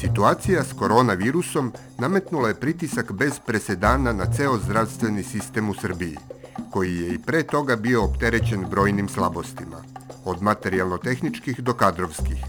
Situacija s koronavirusom nametnula je pritisak bez presedana na ceo zdravstveni sistem u Srbiji, koji je i pre toga bio opterećen brojnim slabostima, od materijalno-tehničkih do kadrovskih.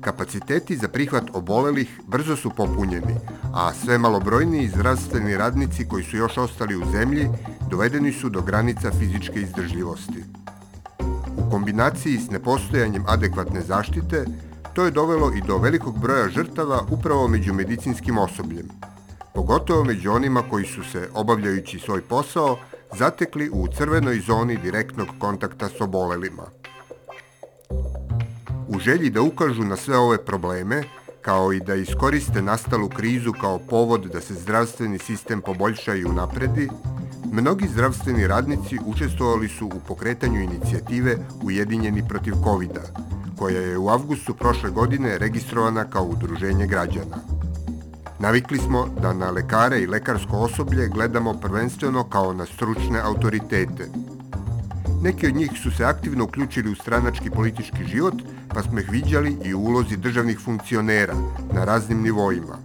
Kapaciteti za prihvat obolelih brzo su popunjeni, a sve malobrojniji zdravstveni radnici koji su još ostali u zemlji dovedeni su do granica fizičke izdržljivosti. U kombinaciji s nepostojanjem adekvatne zaštite, To je dovelo i do velikog broja žrtava upravo među medicinskim osobljem, pogotovo među onima koji su se, obavljajući svoj posao, zatekli u crvenoj zoni direktnog kontakta s obolelima. U želji da ukažu na sve ove probleme, kao i da iskoriste nastalu krizu kao povod da se zdravstveni sistem poboljša i unapredi, mnogi zdravstveni radnici učestvovali su u pokretanju inicijative Ujedinjeni protiv covid koja je u avgustu prošle godine registrovana kao udruženje građana. Navikli smo da na lekare i lekarsko osoblje gledamo prvenstveno kao na stručne autoritete. Neki od njih su se aktivno uključili u stranački politički život, pa smo ih viđali i u ulozi državnih funkcionera na raznim nivoima.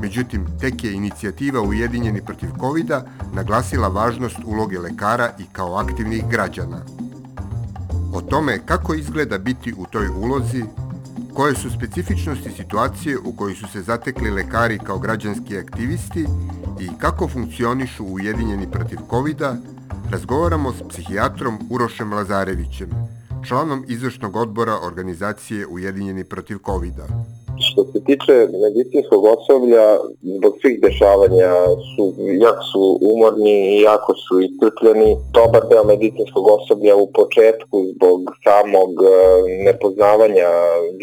Međutim, tek je inicijativa Ujedinjeni protiv covid naglasila važnost uloge lekara i kao aktivnih građana – O tome kako izgleda biti u toj ulozi, koje su specifičnosti situacije u kojoj su se zatekli lekari kao građanski aktivisti i kako funkcionišu Ujedinjeni protiv covid razgovaramo s psihijatrom Urošem Lazarevićem, članom izvršnog odbora organizacije Ujedinjeni protiv covid -a. Što se tiče medicinskog osoblja, zbog svih dešavanja su, jako su umorni i jako su iscrpljeni. Dobar deo medicinskog osoblja u početku zbog samog e, nepoznavanja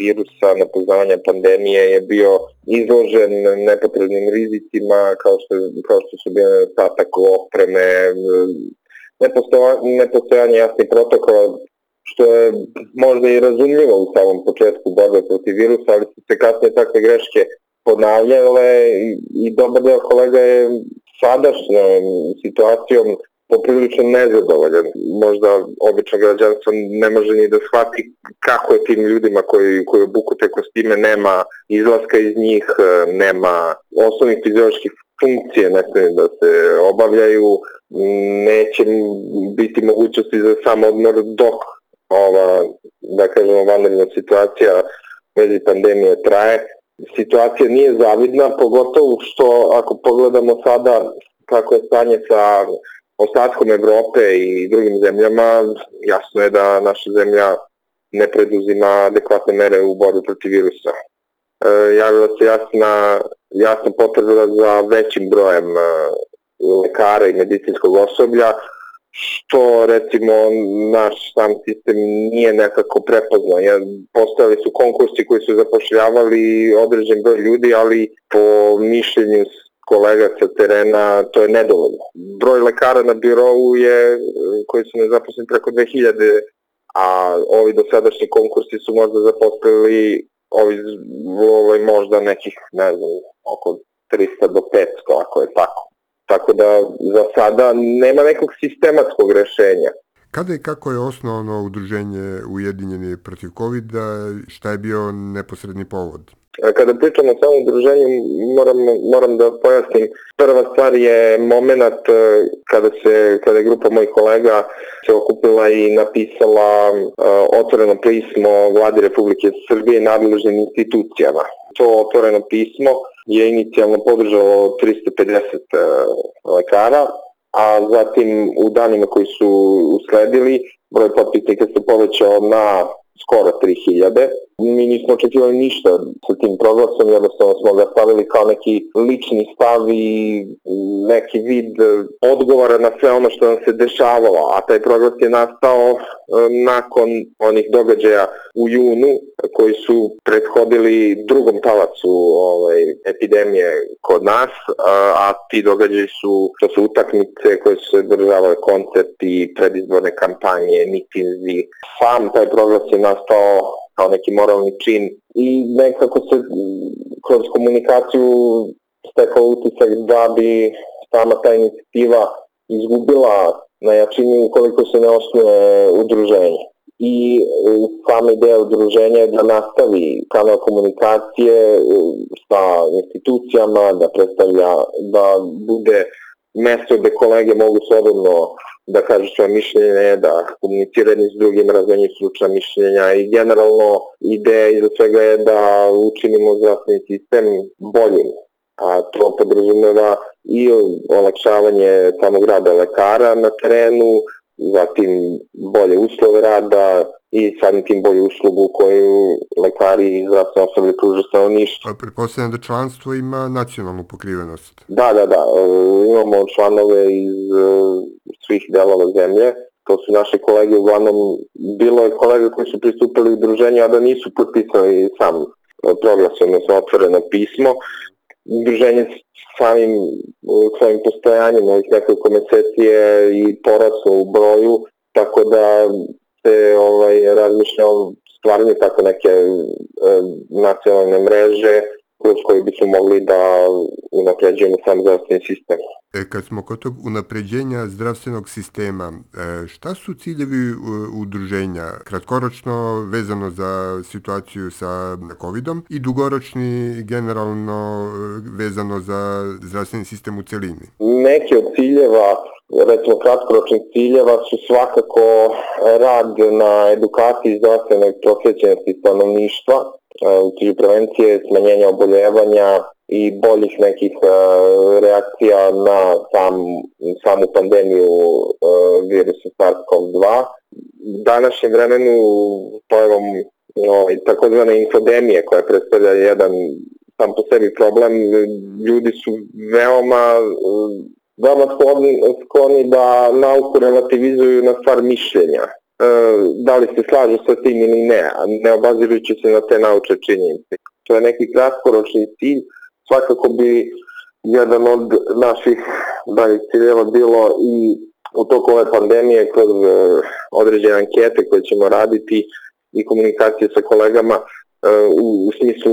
virusa, nepoznavanja pandemije je bio izložen nepotrebnim rizicima kao što, kao što su bile nedostatak opreme, nepostojanje jasnih protokola što je možda i razumljivo u samom početku borbe protiv virusa, ali su se kasnije takve greške ponavljale i, i dobar deo kolega je sadašnjom situacijom poprilično nezadovoljan. Možda obično građanstvo ne može ni da shvati kako je tim ljudima koji, koji obuku te kostime nema izlaska iz njih, nema osnovnih fizioloških funkcije ne da se obavljaju, neće biti mogućnosti za samodmor dok ova, da kažemo, vanredna situacija vezi pandemije traje. Situacija nije zavidna, pogotovo što ako pogledamo sada kako je stanje sa ostatkom Evrope i drugim zemljama, jasno je da naša zemlja ne preduzima adekvatne mere u borbi protiv virusa. E, javila se jasna, jasna potreba za većim brojem e, lekara i medicinskog osoblja, što recimo naš sam sistem nije nekako prepoznao. Ja, postavili su konkursi koji su zapošljavali određen broj ljudi, ali po mišljenju kolega sa terena to je nedovoljno. Broj lekara na birovu je, koji su nezaposleni preko 2000, a ovi dosadašnji konkursi su možda zaposlili ovi, ovaj, možda nekih, ne znam, oko 300 do 500, ako je tako. Tako da za sada nema nekog sistematskog rešenja. Kada i kako je osnovano udruženje Ujedinjeni protiv covid šta je bio neposredni povod? Kada pričamo o samom udruženju, moram, moram da pojasnim. Prva stvar je moment e, kada, se, kada je grupa mojih kolega se okupila i napisala uh, otvoreno pismo vladi Republike Srbije i nadležnim institucijama. To otvoreno pismo je inicijalno podržalo 350 uh, lekara, a zatim u danima koji su usledili broj potpisnika se povećao na skoro 3000 Mi nismo očekivali ništa sa tim proglasom, jednostavno smo ga stavili kao neki lični stav i neki vid odgovora na sve ono što nam se dešavalo, a taj proglas je nastao e, nakon onih događaja u junu koji su prethodili drugom talacu ovaj, epidemije kod nas, a, a ti događaji su, to su utakmice koje su se državale koncerti, predizborne kampanje, mitinzi. Sam taj proglas je nastao kao neki moralni čin i nekako se kroz komunikaciju stekao utisak da bi sama ta inicijativa izgubila na jačini ukoliko se ne osnuje udruženje. I sama ideja udruženja je da nastavi kanal komunikacije sa institucijama, da predstavlja, da bude mesto gde kolege mogu slobodno da kažu svoje mišljenje, da komunicirani s drugim razmenju stručna mišljenja i generalno ideja iza svega je da učinimo zdravstveni sistem boljim, a to podrazumeva i olakšavanje samog rada lekara na terenu, zatim bolje uslove rada i samim tim bolju uslugu koju lekari i zdravstveno osoblje pruža stanovništvu. Pa pretpostavljam da članstvo ima nacionalnu pokrivenost. Da, da, da. E, imamo članove iz e, svih delova zemlje. To su naše kolege, uglavnom bilo je kolega koji su pristupili udruženju, a da nisu potpisali sam proglas, odnosno otvoreno pismo. Udruženje samim svojim postojanjem ovih nekoliko meseci je i poraslo u broju, tako da se ovaj, razmišlja o stvaranju tako neke e, nacionalne mreže kroz koji bismo mogli da unapređujemo sam zdravstveni sistem. E, kad smo kod tog unapređenja zdravstvenog sistema, e, šta su ciljevi e, udruženja kratkoročno vezano za situaciju sa COVID-om i dugoročni generalno e, vezano za zdravstveni sistem u celini? Neki od ciljeva recimo kratkoročnih ciljeva su svakako rad na edukaciji zdravstvenog prosvećenosti stanovništva, u cilju prevencije, smanjenja oboljevanja i boljih nekih reakcija na sam, samu pandemiju virusa SARS-CoV-2. U današnjem vremenu pojavom ovaj, takozvane infodemije koja predstavlja jedan sam po sebi problem, ljudi su veoma veoma skloni, skloni da nauku relativizuju na stvar mišljenja. E, da li se slažu sa tim ili ne, a ne obazirujući se na te nauče činjenice. To je neki kratkoročni cilj, svakako bi jedan od naših daljih ciljeva bilo i u toku ove pandemije kroz e, određene ankete koje ćemo raditi i komunikacije sa kolegama u, u smislu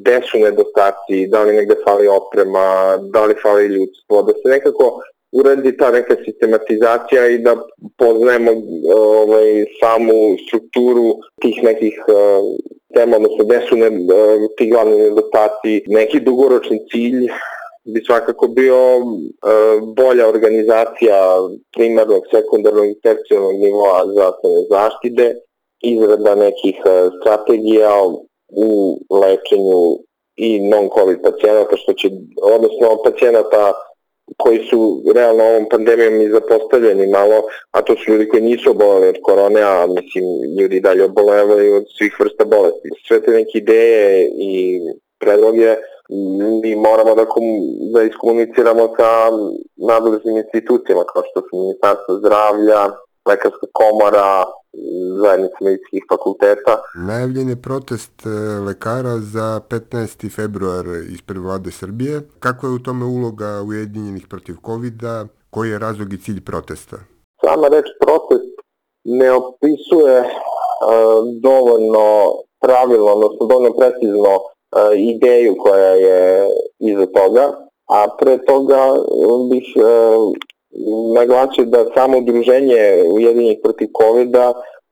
gde su nedostaci, da li negde fali oprema, da li fali ljudstvo, da se nekako uredi ta neka sistematizacija i da poznajemo ovaj, samu strukturu tih nekih uh, tema, odnosno gde su ne, uh, ti glavni nedostaci. Neki dugoročni cilj bi svakako bio uh, bolja organizacija primarnog, sekundarnog i tercijalnog nivoa zdravstvene zaštite, izrada nekih e, strategija u lečenju i non-covid pacijenata, što će, odnosno pacijenata koji su realno ovom pandemijom i zapostavljeni malo, a to su ljudi koji nisu oboleli od korone, a mislim ljudi dalje obolevaju od svih vrsta bolesti. Sve te neke ideje i predloge mi moramo da, kom, da iskomuniciramo sa nadležnim institucijama kao što su Ministarstvo zdravlja, Lekarska komora, zajednice medicinskih fakulteta. Najavljen je protest e, lekara za 15. februar ispred vlade Srbije. Kako je u tome uloga Ujedinjenih protiv covid -a? Koji je razlog i cilj protesta? Sama reč protest ne opisuje uh, dovoljno pravilno, odnosno dovoljno precizno uh, ideju koja je iza toga, a pre toga bih uh, naglasio da samo udruženje Ujedinjenih protiv covid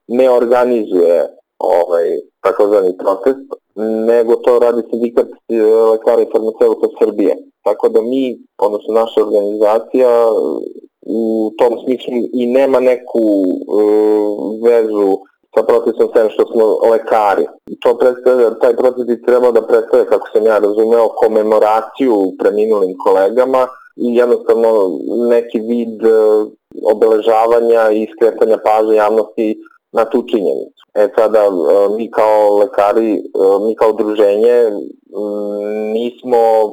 ne organizuje ovaj, takozvani protest, nego to radi sindikat lekara i farmaceuta Srbije. Tako da mi, odnosno naša organizacija, u tom smislu i nema neku uh, vezu sa protestom sem što smo lekari. To predstavlja, taj protest bi trebao da predstavlja, kako sam ja razumeo, komemoraciju preminulim kolegama, jednostavno neki vid e, obeležavanja i skretanja pažnje javnosti na tu činjenicu. E sada, e, mi kao lekari, e, mi kao udruženje nismo e,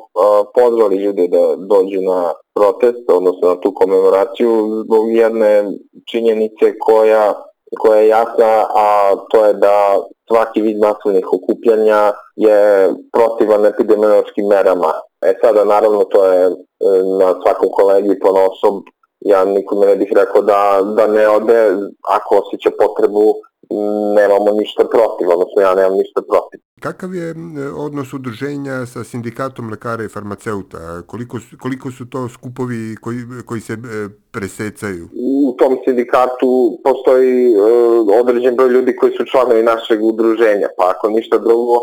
pozvali ljude da dođu na protest, odnosno na tu komemoraciju, zbog jedne činjenice koja, koja je jasna, a to je da svaki vid masovnih okupljanja je protivan epidemiološkim merama. E sada, naravno, to je na svakom kolegi po osob, ja nikome ne bih rekao da, da ne ode ako osjeća potrebu nemamo ništa protiv, odnosno ja nemam ništa protiv. Kakav je odnos udruženja sa sindikatom lekara i farmaceuta? Koliko, koliko su to skupovi koji, koji se e, presecaju? U tom sindikatu postoji uh, određen broj ljudi koji su članovi našeg udruženja, pa ako ništa drugo,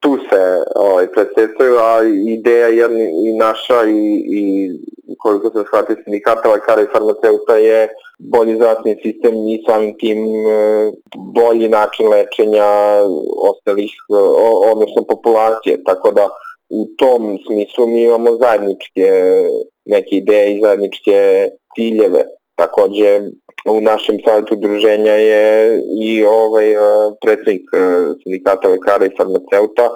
tu se ovaj, presecaju, a ideja jedni, i naša i, i koliko se shvati sindikata lekara i farmaceuta je bolji zdravstveni sistem i samim tim e, bolji način lečenja ostalih, e, odnosno populacije, tako da u tom smislu mi imamo zajedničke neke ideje i zajedničke ciljeve. Takođe, u našem savjetu udruženja je i ovaj e, predsednik sindikata lekara i farmaceuta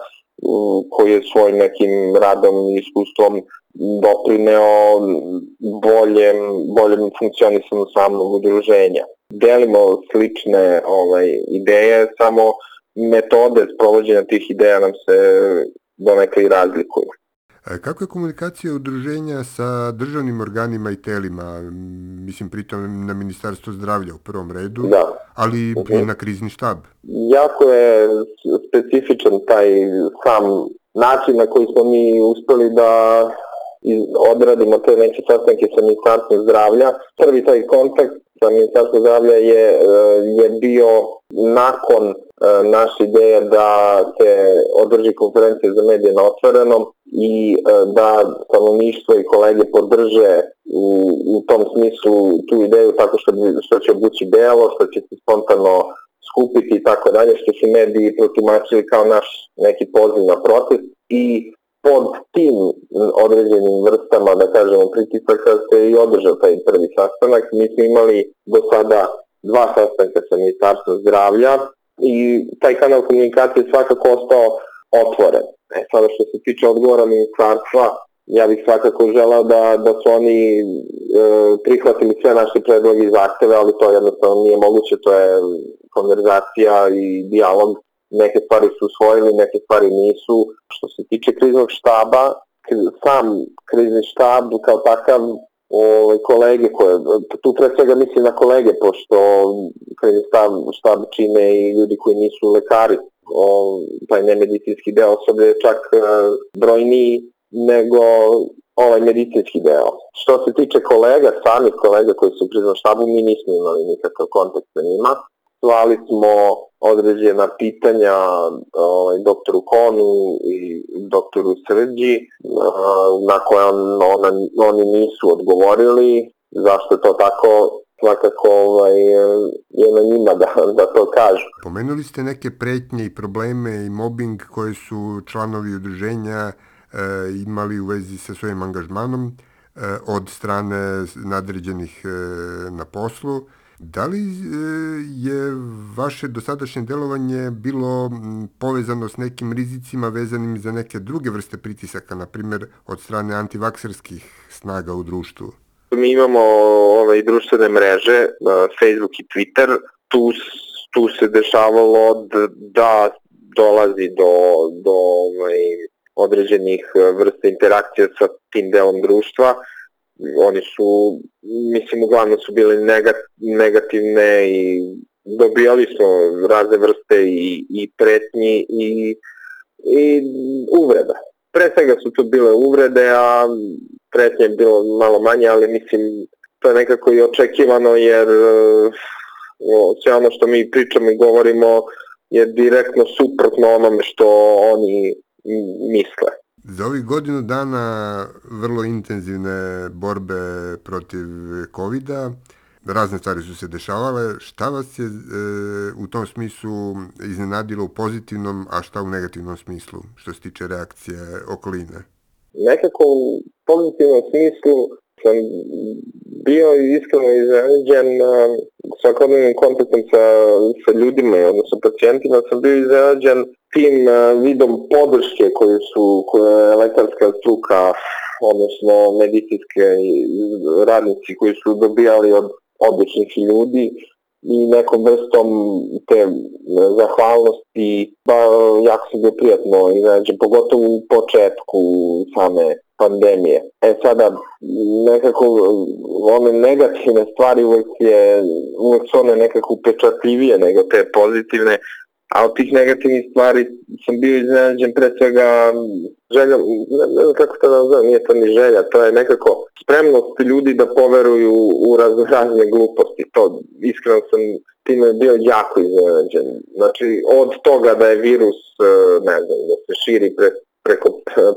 koji je svojim nekim radom i iskustvom doprineo boljem, boljem funkcionisanju samog udruženja. Delimo slične ovaj, ideje, samo metode sprovođenja tih ideja nam se donekle i razlikuju. E, kako je komunikacija udruženja sa državnim organima i telima, mislim pritom na Ministarstvo zdravlja u prvom redu, da. Ali uh -huh. i na krizni štab? Jako je specifičan taj sam način na koji smo mi uspeli da odradimo te neke sastanke sa Ministarstvom zdravlja. Prvi taj kontakt sa Ministarstvom zdravlja je, e, je bio nakon e, naše ideje da se održi konferencija za medije na otvorenom i e, da stanovništvo i kolege podrže u, u tom smislu tu ideju tako što, što će obući belo, što će se spontano skupiti i tako dalje, što su mediji protumačili kao naš neki poziv na protest i pod tim određenim vrstama, da kažemo, pritisaka se i održao taj prvi sastanak. Mi smo imali do sada dva sastanka sa Ministarstvom zdravlja i taj kanal komunikacije svakako ostao otvoren. E sada što se tiče odgovora ministarstva, ja bih svakako želao da, da su oni e, prihvatili sve naše predloge i zahteve, ali to jednostavno nije moguće, to je konverzacija i dijalog neke stvari su usvojili, neke stvari nisu. Što se tiče kriznog štaba, sam krizni štab kao takav ove, kolege koje, tu pre svega mislim na kolege, pošto krizni štab, štab čine i ljudi koji nisu lekari, o, taj nemedicinski deo osobe je čak e, brojniji nego ovaj medicinski deo. Što se tiče kolega, samih kolega koji su u štabu, mi nismo imali nikakav kontakt sa njima slali smo određena pitanja ovaj, doktoru Konu i doktoru Srđi na koje on, ona, oni nisu odgovorili. Zašto to tako, svakako ovaj, je na njima da, da to kažu. Pomenuli ste neke pretnje i probleme i mobbing koje su članovi udruženja e, imali u vezi sa svojim angažmanom e, od strane nadređenih e, na poslu. Da li e, je vaše dosadašnje delovanje bilo povezano s nekim rizicima vezanim za neke druge vrste pritisaka, na primjer od strane antivakserskih snaga u društvu? Mi imamo ovaj, društvene mreže, e, Facebook i Twitter, tu, tu se dešavalo da dolazi do, do ovaj, određenih vrsta interakcija sa tim delom društva, oni su, mislim, uglavnom su bili negativne i dobijali su razne vrste i, i pretnji i, i uvreda. Pre svega su to bile uvrede, a pretnje je bilo malo manje, ali mislim, to je nekako i očekivano jer o, sve ono što mi pričamo i govorimo je direktno suprotno onome što oni misle. Za ovih godinu dana vrlo intenzivne borbe protiv covid razne stvari su se dešavale. Šta vas je e, u tom smislu iznenadilo u pozitivnom, a šta u negativnom smislu, što se tiče reakcije okoline? Nekako u pozitivnom smislu sam bio iskreno iznenađen uh, svakodnevnim kontaktom sa, sa ljudima, odnosno pacijentima, sam bio iznenađen tim uh, vidom podrške koju su koje je lekarska struka, odnosno medicinske radnici koji su dobijali od običnih ljudi i nekom vrstom te zahvalnosti, ba, jako se bio prijatno iznenađen, pogotovo u početku same pandemije. E sada, nekako one negativne stvari uvek, je, uvek su one nekako upečatljivije nego te pozitivne, a od tih negativnih stvari sam bio iznenađen pre svega želja, ne, ne znam kako to da nije to ni želja, to je nekako spremnost ljudi da poveruju u razne gluposti. To iskreno sam time bio jako iznenađen. Znači, od toga da je virus, ne znam, da se širi pre, preko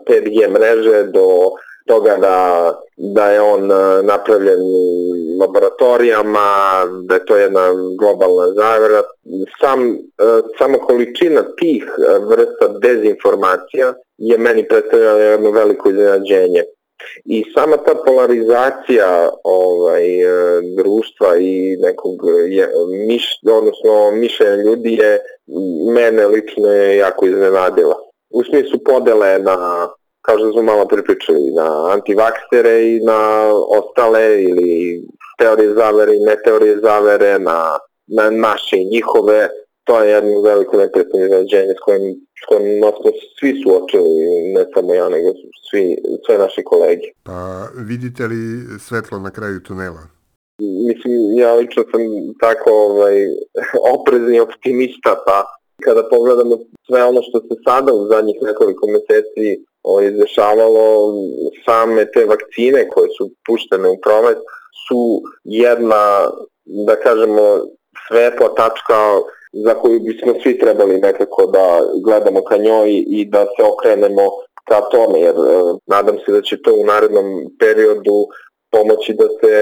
5G mreže do toga da, da je on napravljen u laboratorijama, da je to jedna globalna zavera. Sam, sama količina tih vrsta dezinformacija je meni predstavljala jedno veliko iznenađenje. I sama ta polarizacija ovaj, društva i nekog je, miš, odnosno mišljenja ljudi je mene lično je jako iznenadila. U smislu podele na kao što smo malo pripričali, na antivaksere i na ostale ili teorije zavere i neteorije zavere, na, na naše i njihove, to je jedno veliko neprijatno iznenađenje s kojim, s kojim smo svi suočili, ne samo ja, nego svi, sve naše kolege. Pa vidite li svetlo na kraju tunela? Mislim, ja lično sam tako ovaj, oprezni optimista, pa kada pogledamo sve ono što se sada u zadnjih nekoliko meseci ovaj, izdešavalo, same te vakcine koje su puštene u promet su jedna, da kažemo, svetla tačka za koju bismo svi trebali nekako da gledamo ka njoj i da se okrenemo ka tome, jer e, nadam se da će to u narednom periodu pomoći da se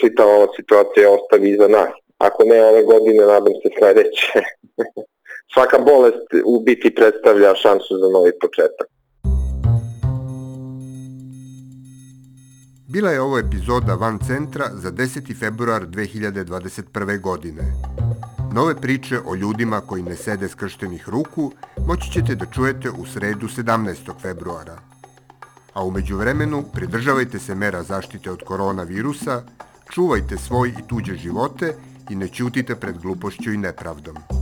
čitava ova situacija ostavi iza nas. Ako ne ove godine, nadam se sledeće. Svaka bolest u biti predstavlja šansu za novi početak. Bila je ovo epizoda Van Centra za 10. februar 2021. godine. Nove priče o ljudima koji ne sede skrštenih ruku moći ćete da čujete u sredu 17. februara. A umeđu vremenu pridržavajte se mera zaštite od koronavirusa, čuvajte svoj i tuđe živote i ne ćutite pred glupošću i nepravdom.